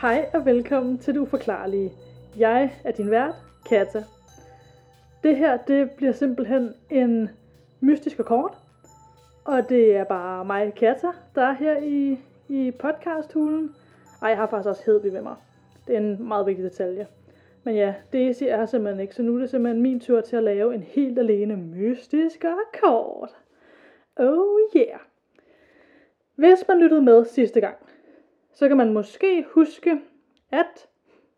Hej og velkommen til Det Uforklarlige. Jeg er din vært, Kata. Det her, det bliver simpelthen en mystisk kort. Og det er bare mig, Kata, der er her i, i podcasthulen. Ej, jeg har faktisk også Hedvig med mig. Det er en meget vigtig detalje. Men ja, Daisy er her simpelthen ikke, så nu er det simpelthen min tur til at lave en helt alene mystisk akkord. Oh yeah! Hvis man lyttede med sidste gang, så kan man måske huske, at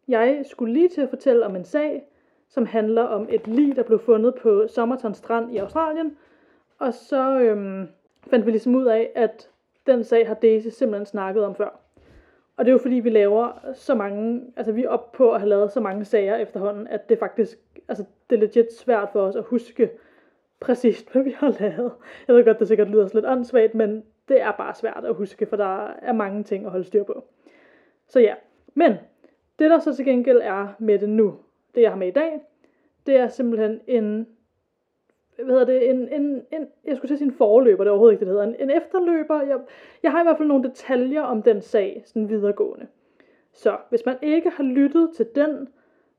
jeg skulle lige til at fortælle om en sag, som handler om et lig, der blev fundet på Somerton Strand i Australien. Og så øhm, fandt vi ligesom ud af, at den sag har Daisy simpelthen snakket om før. Og det er jo fordi, vi laver så mange, altså vi er oppe på at have lavet så mange sager efterhånden, at det faktisk, altså det er legit svært for os at huske præcis, hvad vi har lavet. Jeg ved godt, det sikkert lyder lidt åndssvagt, men det er bare svært at huske, for der er mange ting at holde styr på. Så ja, men det der så til gengæld er med det nu, det jeg har med i dag, det er simpelthen en, hvad hedder det, en, en, en jeg skulle sige en forløber, det er overhovedet ikke det, det hedder, en, en efterløber. Jeg, jeg har i hvert fald nogle detaljer om den sag, sådan videregående. Så hvis man ikke har lyttet til den,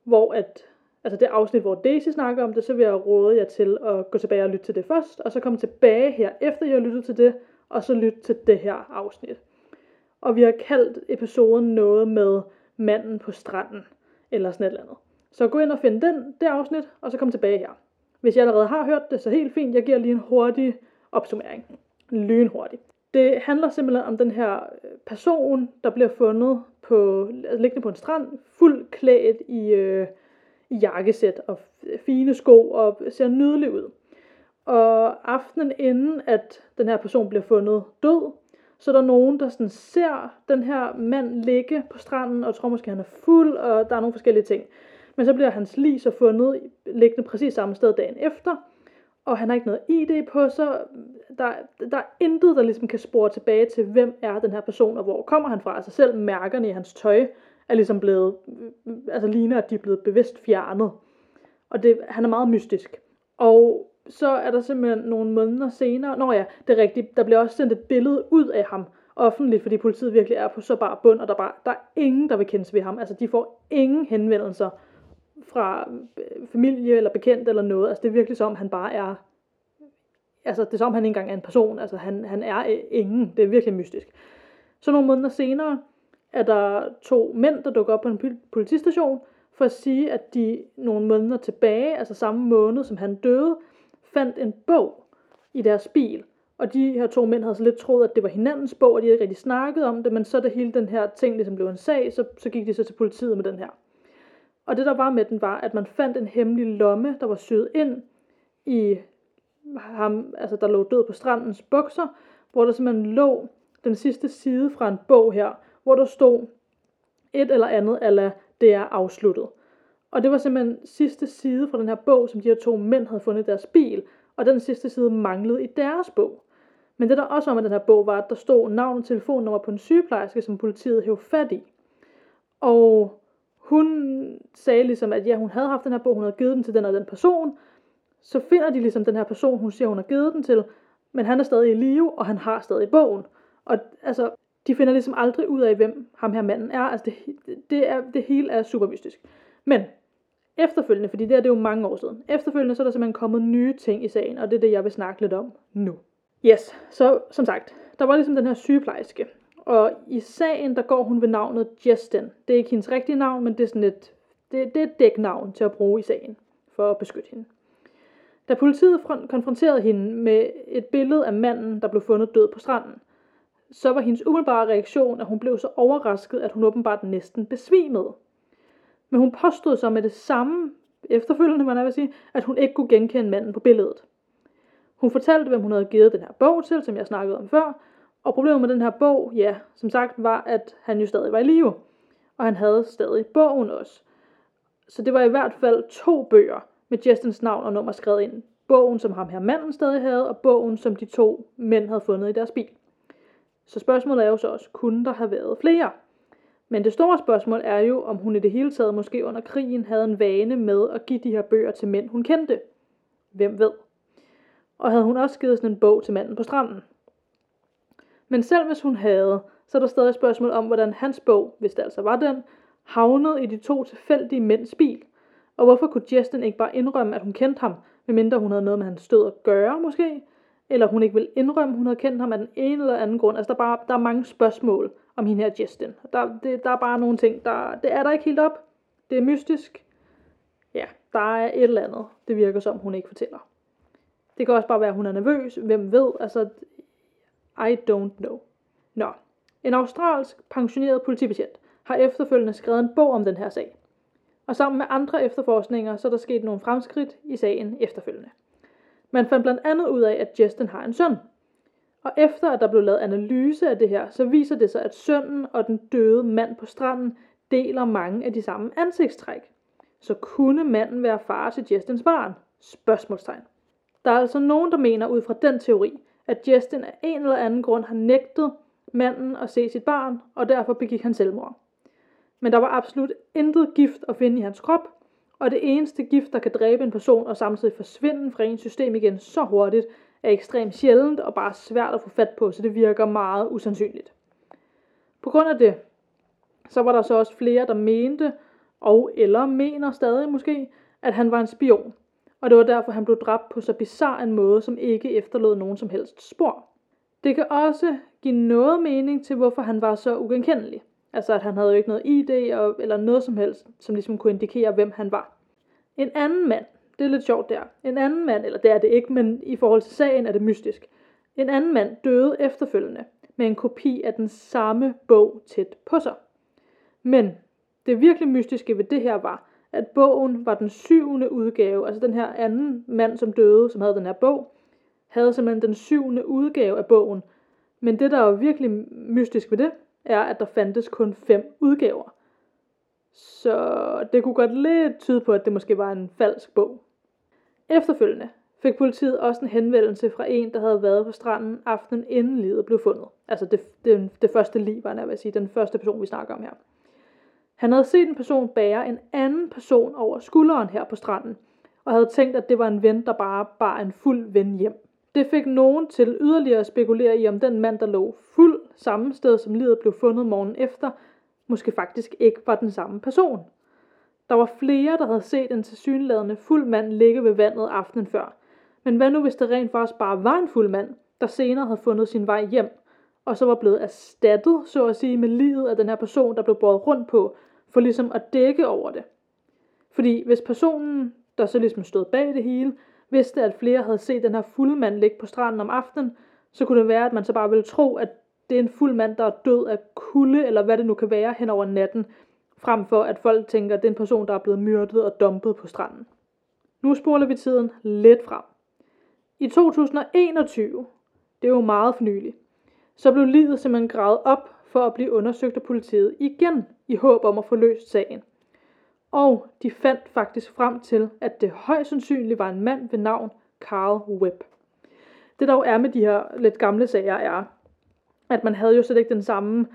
hvor at, altså det afsnit, hvor Daisy snakker om det, så vil jeg råde jer til at gå tilbage og lytte til det først, og så komme tilbage her, efter jeg har lyttet til det, og så lytte til det her afsnit. Og vi har kaldt episoden noget med manden på stranden, eller sådan et eller andet. Så gå ind og find den, det afsnit, og så kom tilbage her. Hvis jeg allerede har hørt det, så helt fint. Jeg giver lige en hurtig opsummering. Lynhurtig. Det handler simpelthen om den her øh, person, der bliver fundet på, altså liggende på en strand, fuldt klædt i, øh, i jakkesæt og fine sko og ser nydelig ud. Og aftenen inden, at den her person bliver fundet død, så er der nogen, der sådan ser den her mand ligge på stranden, og tror måske, han er fuld, og der er nogle forskellige ting. Men så bliver hans lig så fundet liggende præcis samme sted dagen efter, og han har ikke noget ID på sig. Der, der er intet, der ligesom kan spore tilbage til, hvem er den her person, og hvor kommer han fra. Altså selv mærkerne i hans tøj er ligesom blevet, altså ligner, at de er blevet bevidst fjernet. Og det, han er meget mystisk. Og så er der simpelthen nogle måneder senere, når ja, det er rigtigt, der bliver også sendt et billede ud af ham offentligt, fordi politiet virkelig er på så bare bund, og der, bare, der er ingen, der vil kendes ved ham. Altså, de får ingen henvendelser fra øh, familie eller bekendt eller noget. Altså, det er virkelig som, han bare er, altså, det er som, han ikke engang er en person. Altså, han, han er øh, ingen. Det er virkelig mystisk. Så nogle måneder senere er der to mænd, der dukker op på en politistation, for at sige, at de nogle måneder tilbage, altså samme måned, som han døde, fandt en bog i deres bil. Og de her to mænd havde så lidt troet, at det var hinandens bog, og de havde rigtig snakket om det, men så da hele den her ting ligesom blev en sag, så, så gik de så til politiet med den her. Og det der var med den var, at man fandt en hemmelig lomme, der var syet ind i ham, altså der lå død på strandens bukser, hvor der simpelthen lå den sidste side fra en bog her, hvor der stod et eller andet, eller det er afsluttet. Og det var simpelthen sidste side fra den her bog, som de her to mænd havde fundet i deres bil, og den sidste side manglede i deres bog. Men det der også var med den her bog, var, at der stod navn og telefonnummer på en sygeplejerske, som politiet hævde fat i. Og hun sagde ligesom, at ja, hun havde haft den her bog, hun havde givet den til den og den person. Så finder de ligesom den her person, hun siger, hun har givet den til, men han er stadig i live, og han har stadig bogen. Og altså, de finder ligesom aldrig ud af, hvem ham her manden er. Altså, det, det, er, det hele er super mystisk. Men efterfølgende, fordi det her det jo mange år siden, efterfølgende så er der simpelthen kommet nye ting i sagen, og det er det, jeg vil snakke lidt om nu. Yes, så som sagt, der var ligesom den her sygeplejerske, og i sagen, der går hun ved navnet Justin. Det er ikke hendes rigtige navn, men det er sådan et, det, det er et dæknavn til at bruge i sagen, for at beskytte hende. Da politiet konfronterede hende med et billede af manden, der blev fundet død på stranden, så var hendes umiddelbare reaktion, at hun blev så overrasket, at hun åbenbart næsten besvimede. Men hun påstod så med det samme efterfølgende, man vil sige, at hun ikke kunne genkende manden på billedet. Hun fortalte, hvem hun havde givet den her bog til, som jeg snakkede om før, og problemet med den her bog, ja, som sagt, var, at han jo stadig var i live. Og han havde stadig bogen også. Så det var i hvert fald to bøger med Justins navn og nummer skrevet ind. Bogen, som ham her manden stadig havde, og bogen, som de to mænd havde fundet i deres bil. Så spørgsmålet er jo så også, kunne der have været flere? Men det store spørgsmål er jo, om hun i det hele taget måske under krigen havde en vane med at give de her bøger til mænd, hun kendte. Hvem ved? Og havde hun også givet sådan en bog til manden på stranden? Men selv hvis hun havde, så er der stadig spørgsmål om, hvordan hans bog, hvis det altså var den, havnede i de to tilfældige mænds bil. Og hvorfor kunne Justin ikke bare indrømme, at hun kendte ham, medmindre hun havde noget med hans død at gøre måske? Eller hun ikke vil indrømme, at hun havde kendt ham af den ene eller anden grund. Altså der er, bare, der er mange spørgsmål om hende her Justin. Der, det, der er bare nogle ting, der, det er der ikke helt op. Det er mystisk. Ja, der er et eller andet. Det virker som, hun ikke fortæller. Det kan også bare være, at hun er nervøs. Hvem ved? Altså, I don't know. Nå. En australsk pensioneret politibetjent har efterfølgende skrevet en bog om den her sag. Og sammen med andre efterforskninger, så er der sket nogle fremskridt i sagen efterfølgende. Man fandt blandt andet ud af, at Justin har en søn. Og efter at der blev lavet analyse af det her, så viser det sig, at sønnen og den døde mand på stranden deler mange af de samme ansigtstræk. Så kunne manden være far til Justins barn? Spørgsmålstegn. Der er altså nogen, der mener ud fra den teori, at Justin af en eller anden grund har nægtet manden at se sit barn, og derfor begik han selvmord. Men der var absolut intet gift at finde i hans krop, og det eneste gift, der kan dræbe en person og samtidig forsvinde fra ens system igen så hurtigt, er ekstremt sjældent og bare svært at få fat på, så det virker meget usandsynligt. På grund af det, så var der så også flere, der mente, og eller mener stadig måske, at han var en spion. Og det var derfor, han blev dræbt på så bizarre en måde, som ikke efterlod nogen som helst spor. Det kan også give noget mening til, hvorfor han var så ugenkendelig. Altså at han havde jo ikke noget ID og, eller noget som helst, som ligesom kunne indikere, hvem han var. En anden mand, det er lidt sjovt der, en anden mand, eller det er det ikke, men i forhold til sagen er det mystisk. En anden mand døde efterfølgende med en kopi af den samme bog tæt på sig. Men det virkelig mystiske ved det her var, at bogen var den syvende udgave, altså den her anden mand, som døde, som havde den her bog, havde simpelthen den syvende udgave af bogen. Men det, der var virkelig mystisk ved det, er, at der fandtes kun fem udgaver. Så det kunne godt lidt tyde på, at det måske var en falsk bog. Efterfølgende fik politiet også en henvendelse fra en, der havde været på stranden aftenen inden livet blev fundet. Altså det, det, det første liv, var jeg vil sige, den første person, vi snakker om her. Han havde set en person bære en anden person over skulderen her på stranden, og havde tænkt, at det var en ven, der bare bar en fuld ven hjem. Det fik nogen til yderligere at spekulere i, om den mand, der lå fuld samme sted, som livet blev fundet morgen efter, måske faktisk ikke var den samme person. Der var flere, der havde set en tilsyneladende fuld mand ligge ved vandet aftenen før. Men hvad nu, hvis det rent faktisk bare var en fuld mand, der senere havde fundet sin vej hjem, og så var blevet erstattet, så at sige, med livet af den her person, der blev båret rundt på, for ligesom at dække over det. Fordi hvis personen, der så ligesom stod bag det hele, vidste, at flere havde set den her fulde mand ligge på stranden om aftenen, så kunne det være, at man så bare ville tro, at det er en fuld mand, der er død af kulde, eller hvad det nu kan være hen over natten, frem for at folk tænker, at det er en person, der er blevet myrdet og dumpet på stranden. Nu spoler vi tiden lidt frem. I 2021, det er jo meget for nylig, så blev livet simpelthen gravet op for at blive undersøgt af politiet igen i håb om at få løst sagen. Og de fandt faktisk frem til, at det højst sandsynligt var en mand ved navn Carl Webb. Det der jo er med de her lidt gamle sager er, at man havde jo slet ikke den samme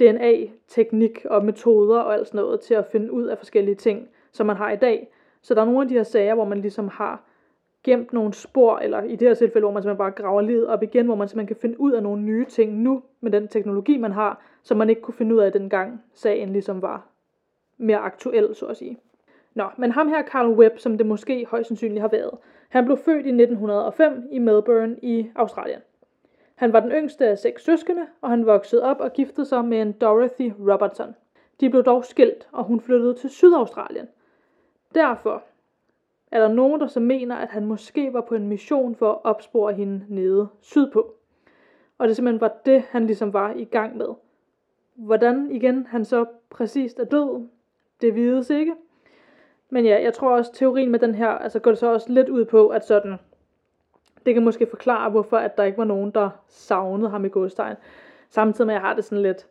DNA-teknik og metoder og alt sådan noget til at finde ud af forskellige ting, som man har i dag. Så der er nogle af de her sager, hvor man ligesom har gemt nogle spor, eller i det her tilfælde, hvor man simpelthen bare graver livet op igen, hvor man simpelthen kan finde ud af nogle nye ting nu, med den teknologi, man har, som man ikke kunne finde ud af dengang sagen ligesom var mere aktuel, så at sige. Nå, men ham her, Carl Webb, som det måske højst sandsynligt har været, han blev født i 1905 i Melbourne i Australien. Han var den yngste af seks søskende, og han voksede op og giftede sig med en Dorothy Robertson. De blev dog skilt, og hun flyttede til Sydaustralien. Derfor er der nogen, der så mener, at han måske var på en mission for at opspore hende nede sydpå. Og det simpelthen var det, han ligesom var i gang med. Hvordan igen han så præcist er død, det vides ikke. Men ja, jeg tror også, teorien med den her, altså går det så også lidt ud på, at sådan, det kan måske forklare, hvorfor at der ikke var nogen, der savnede ham i Godstein. Samtidig med, at jeg har det sådan lidt,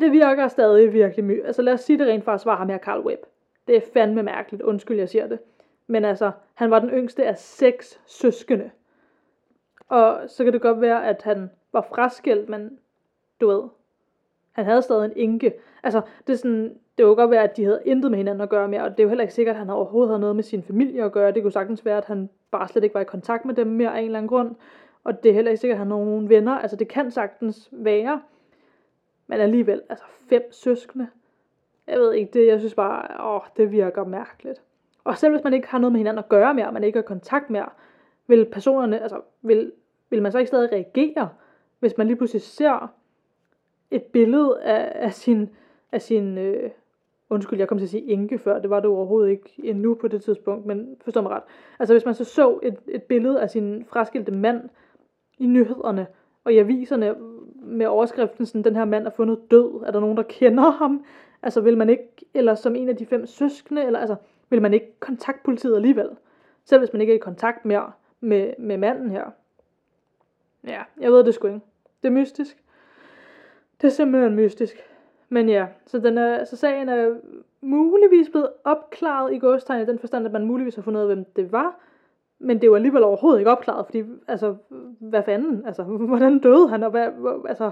det virker stadig virkelig mye. Altså lad os sige, det rent faktisk var ham her, Carl Webb. Det er fandme mærkeligt, undskyld, jeg siger det. Men altså, han var den yngste af seks søskende. Og så kan det godt være, at han var fraskilt, men du ved, han havde stadig en enke. Altså, det er sådan, det kunne godt være, at de havde intet med hinanden at gøre mere, og det er jo heller ikke sikkert, at han overhovedet havde noget med sin familie at gøre. Det kunne sagtens være, at han bare slet ikke var i kontakt med dem mere af en eller anden grund. Og det er heller ikke sikkert, at han har nogen venner. Altså, det kan sagtens være. Men alligevel, altså fem søskende. Jeg ved ikke, det, jeg synes bare, åh, det virker mærkeligt. Og selv hvis man ikke har noget med hinanden at gøre mere, og man ikke har kontakt mere, vil personerne, altså vil, vil man så ikke stadig reagere, hvis man lige pludselig ser et billede af, af sin, af sin øh, undskyld, jeg kom til at sige enke før, det var det overhovedet ikke endnu på det tidspunkt, men forstår mig ret. Altså hvis man så så et, et billede af sin fraskilte mand i nyhederne, og i aviserne med overskriften sådan, den her mand er fundet død, er der nogen, der kender ham? Altså vil man ikke, eller som en af de fem søskende, eller altså, vil man ikke kontakte politiet alligevel? Selv hvis man ikke er i kontakt mere med, med manden her. Ja, jeg ved det sgu ikke. Det er mystisk. Det er simpelthen mystisk. Men ja, så, den er, så sagen er muligvis blevet opklaret i godstegn i den forstand, at man muligvis har fundet ud af, hvem det var. Men det var alligevel overhovedet ikke opklaret, fordi, altså, hvad fanden, altså, hvordan døde han, og hvad, altså,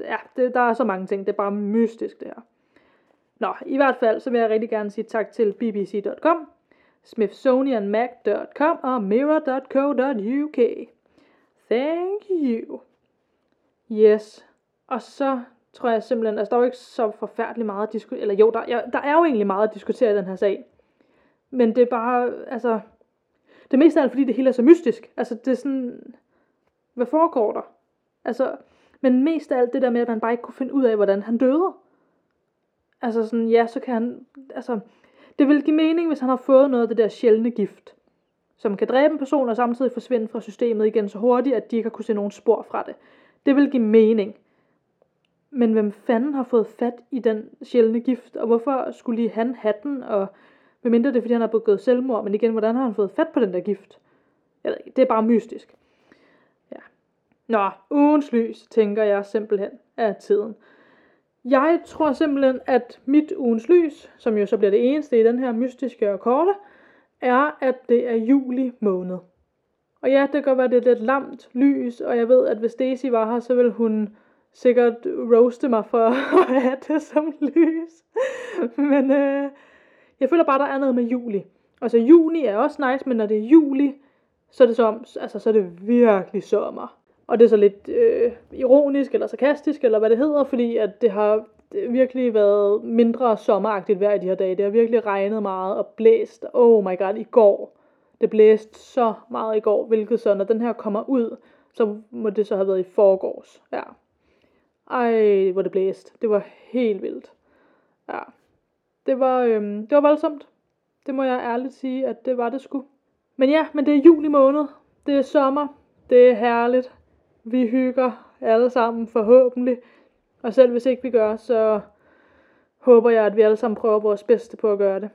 ja, det, der er så mange ting, det er bare mystisk, det her. Nå, i hvert fald, så vil jeg rigtig gerne sige tak til bbc.com, smithsonianmac.com og mirror.co.uk. Thank you. Yes. Og så tror jeg simpelthen, altså der er jo ikke så forfærdeligt meget at diskutere, eller jo, der, jeg, der er jo egentlig meget at diskutere i den her sag. Men det er bare, altså, det meste af alt, fordi det hele er så mystisk. Altså, det er sådan, hvad foregår der? Altså, men mest af alt det der med, at man bare ikke kunne finde ud af, hvordan han døde. Altså sådan, ja, så kan han, altså, det vil give mening, hvis han har fået noget af det der sjældne gift, som kan dræbe en person og samtidig forsvinde fra systemet igen så hurtigt, at de ikke har kunne se nogen spor fra det. Det vil give mening. Men hvem fanden har fået fat i den sjældne gift, og hvorfor skulle lige han have den, og medmindre det er, fordi han har begået selvmord, men igen, hvordan har han fået fat på den der gift? Jeg ved ikke, det er bare mystisk. Ja. Nå, ugens lys, tænker jeg simpelthen, er tiden. Jeg tror simpelthen, at mit ugens lys, som jo så bliver det eneste i den her mystiske og korte, er, at det er juli måned. Og ja, det kan godt være, det er lidt lamt lys, og jeg ved, at hvis Daisy var her, så ville hun sikkert roaste mig for at have det som lys. Men øh, jeg føler bare, der er noget med juli. Altså juni er også nice, men når det er juli, så er det, som, altså, så er det virkelig sommer. Og det er så lidt øh, ironisk eller sarkastisk, eller hvad det hedder, fordi at det har virkelig været mindre sommeragtigt vejr i de her dage. Det har virkelig regnet meget og blæst. Oh my god, i går. Det blæste så meget i går, hvilket så, når den her kommer ud, så må det så have været i forgårs. Ja. Ej, hvor det blæste. Det var helt vildt. Ja. Det var, øhm, det var voldsomt. Det må jeg ærligt sige, at det var det sgu. Men ja, men det er juli måned. Det er sommer. Det er herligt. Vi hygger alle sammen forhåbentlig. Og selv hvis ikke vi gør, så håber jeg, at vi alle sammen prøver vores bedste på at gøre det.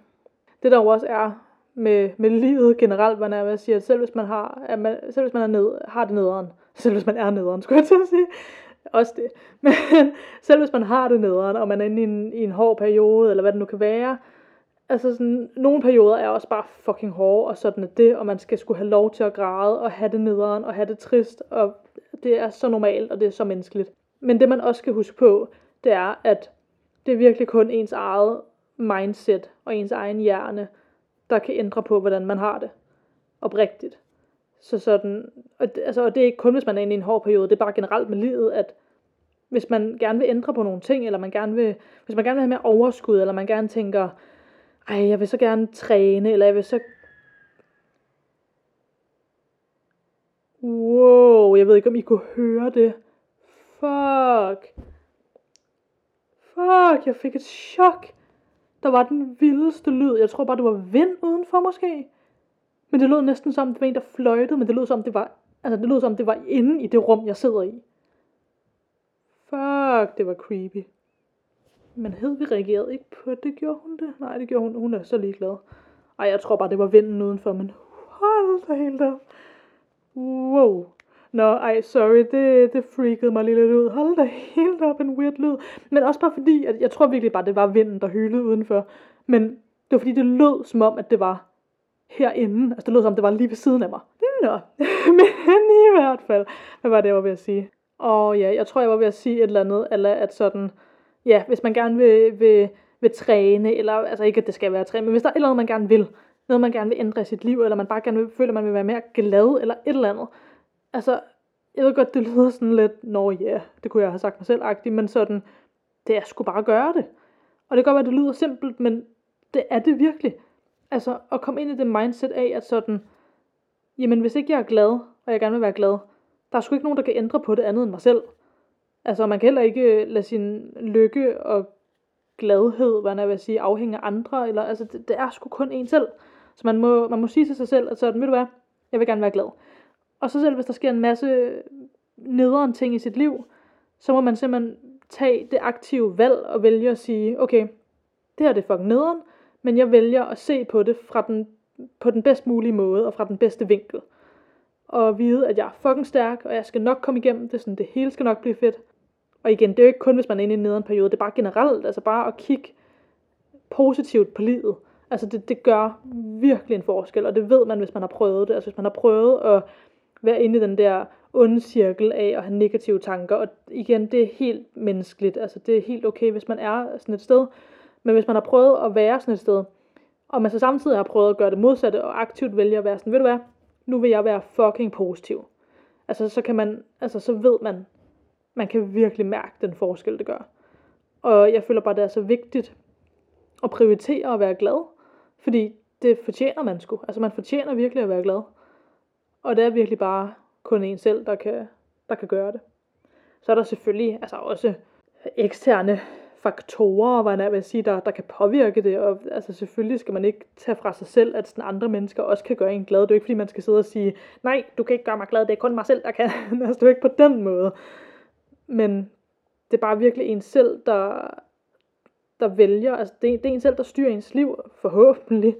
Det der også er med, med livet generelt, hvad at siger, at selv hvis man har, at man, selv hvis man er ned, har det nederen, selv hvis man er nederen, skulle jeg til at sige, også det. Men selv hvis man har det nederen, og man er inde i en, i en hård periode, eller hvad det nu kan være, altså sådan, nogle perioder er også bare fucking hårde, og sådan er det, og man skal skulle have lov til at græde, og have det nederen, og have det trist, og det er så normalt, og det er så menneskeligt. Men det man også skal huske på, det er, at det er virkelig kun ens eget mindset, og ens egen hjerne, der kan ændre på, hvordan man har det. Oprigtigt. Så sådan, og det, altså, og det er ikke kun, hvis man er inde i en hård periode, det er bare generelt med livet, at hvis man gerne vil ændre på nogle ting, eller man gerne vil, hvis man gerne vil have mere overskud, eller man gerne tænker, ej, jeg vil så gerne træne, eller jeg vil så... Wow, jeg ved ikke, om I kunne høre det. Fuck. Fuck, jeg fik et chok. Der var den vildeste lyd. Jeg tror bare, det var vind udenfor måske. Men det lød næsten som, det var en, der fløjtede, men det lød som, det var, altså det lød som, det var inde i det rum, jeg sidder i. Fuck, det var creepy. Men hed vi reagerede ikke på det, gjorde hun det? Nej, det gjorde hun. Hun er så ligeglad. Ej, jeg tror bare, det var vinden udenfor, men hold da helt op. Wow. Nå, ej, sorry, det, det freakede mig lige lidt ud. Hold da helt op, en weird lyd. Men også bare fordi, at jeg tror virkelig bare, det var vinden, der hylede udenfor. Men det var fordi, det lød som om, at det var herinde. Altså det lød som, det var lige ved siden af mig. Nå, men i hvert fald, hvad var det, jeg var ved at sige? Og ja, jeg tror, jeg var ved at sige et eller andet, eller at sådan, ja, hvis man gerne vil, vil, vil træne, eller altså ikke, at det skal være træne, men hvis der er et eller andet, man gerne vil, noget man gerne vil ændre i sit liv, eller man bare gerne vil, føler, man vil være mere glad, eller et eller andet. Altså, jeg ved godt, det lyder sådan lidt, nå ja, det kunne jeg have sagt mig selv, men sådan, det er sgu bare at gøre det. Og det kan godt være, det lyder simpelt, men det er det virkelig. Altså at komme ind i det mindset af, at sådan, jamen hvis ikke jeg er glad, og jeg gerne vil være glad, der er sgu ikke nogen, der kan ændre på det andet end mig selv. Altså man kan heller ikke øh, lade sin lykke og gladhed, hvad jeg vil sige, afhænge af andre, eller altså det, det er sgu kun en selv. Så man må, man må sige til sig selv, at sådan, ved du hvad, jeg vil gerne være glad. Og så selv hvis der sker en masse nederen ting i sit liv, så må man simpelthen tage det aktive valg og vælge at sige, okay, det her det er fucking nederen, men jeg vælger at se på det fra den, på den bedst mulige måde og fra den bedste vinkel. Og vide, at jeg er fucking stærk, og jeg skal nok komme igennem det, sådan det hele skal nok blive fedt. Og igen, det er jo ikke kun, hvis man er inde i en nederen periode, det er bare generelt, altså bare at kigge positivt på livet. Altså det, det gør virkelig en forskel, og det ved man, hvis man har prøvet det. Altså hvis man har prøvet at være inde i den der onde cirkel af at have negative tanker. Og igen, det er helt menneskeligt. Altså det er helt okay, hvis man er sådan et sted. Men hvis man har prøvet at være sådan et sted, og man så samtidig har prøvet at gøre det modsatte, og aktivt vælge at være sådan, ved du hvad, nu vil jeg være fucking positiv. Altså så kan man, altså så ved man, man kan virkelig mærke den forskel, det gør. Og jeg føler bare, det er så vigtigt at prioritere at være glad. Fordi det fortjener man sgu. Altså man fortjener virkelig at være glad. Og det er virkelig bare kun en selv, der kan, der kan gøre det. Så er der selvfølgelig altså også eksterne faktorer, hvad jeg vil sige, der, der kan påvirke det. Og altså selvfølgelig skal man ikke tage fra sig selv, at sådan andre mennesker også kan gøre en glad. Det er jo ikke fordi, man skal sidde og sige, nej, du kan ikke gøre mig glad, det er kun mig selv, der kan. altså det er jo ikke på den måde. Men det er bare virkelig en selv, der, der vælger, altså det, det er en selv, der styrer ens liv, forhåbentlig.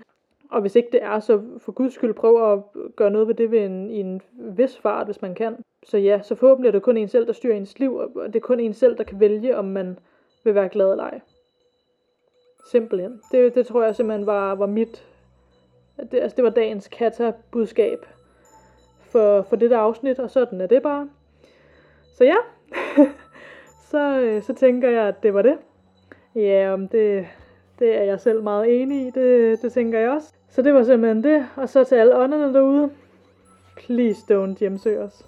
Og hvis ikke det er, så for guds skyld prøv at gøre noget ved det ved en, i en vis fart, hvis man kan. Så ja, så forhåbentlig er det kun en selv, der styrer ens liv, og det er kun en selv, der kan vælge, om man vil være glad eller ej. Simpelthen. Det, det tror jeg simpelthen var, var mit, det, altså det var dagens kata-budskab for, for det der afsnit, og sådan er det bare. Så ja, så, øh, så tænker jeg, at det var det. Ja, om det, det er jeg selv meget enig i, det, det tænker jeg også. Så det var simpelthen det. Og så til alle ånderne derude, please don't hjemsøge os.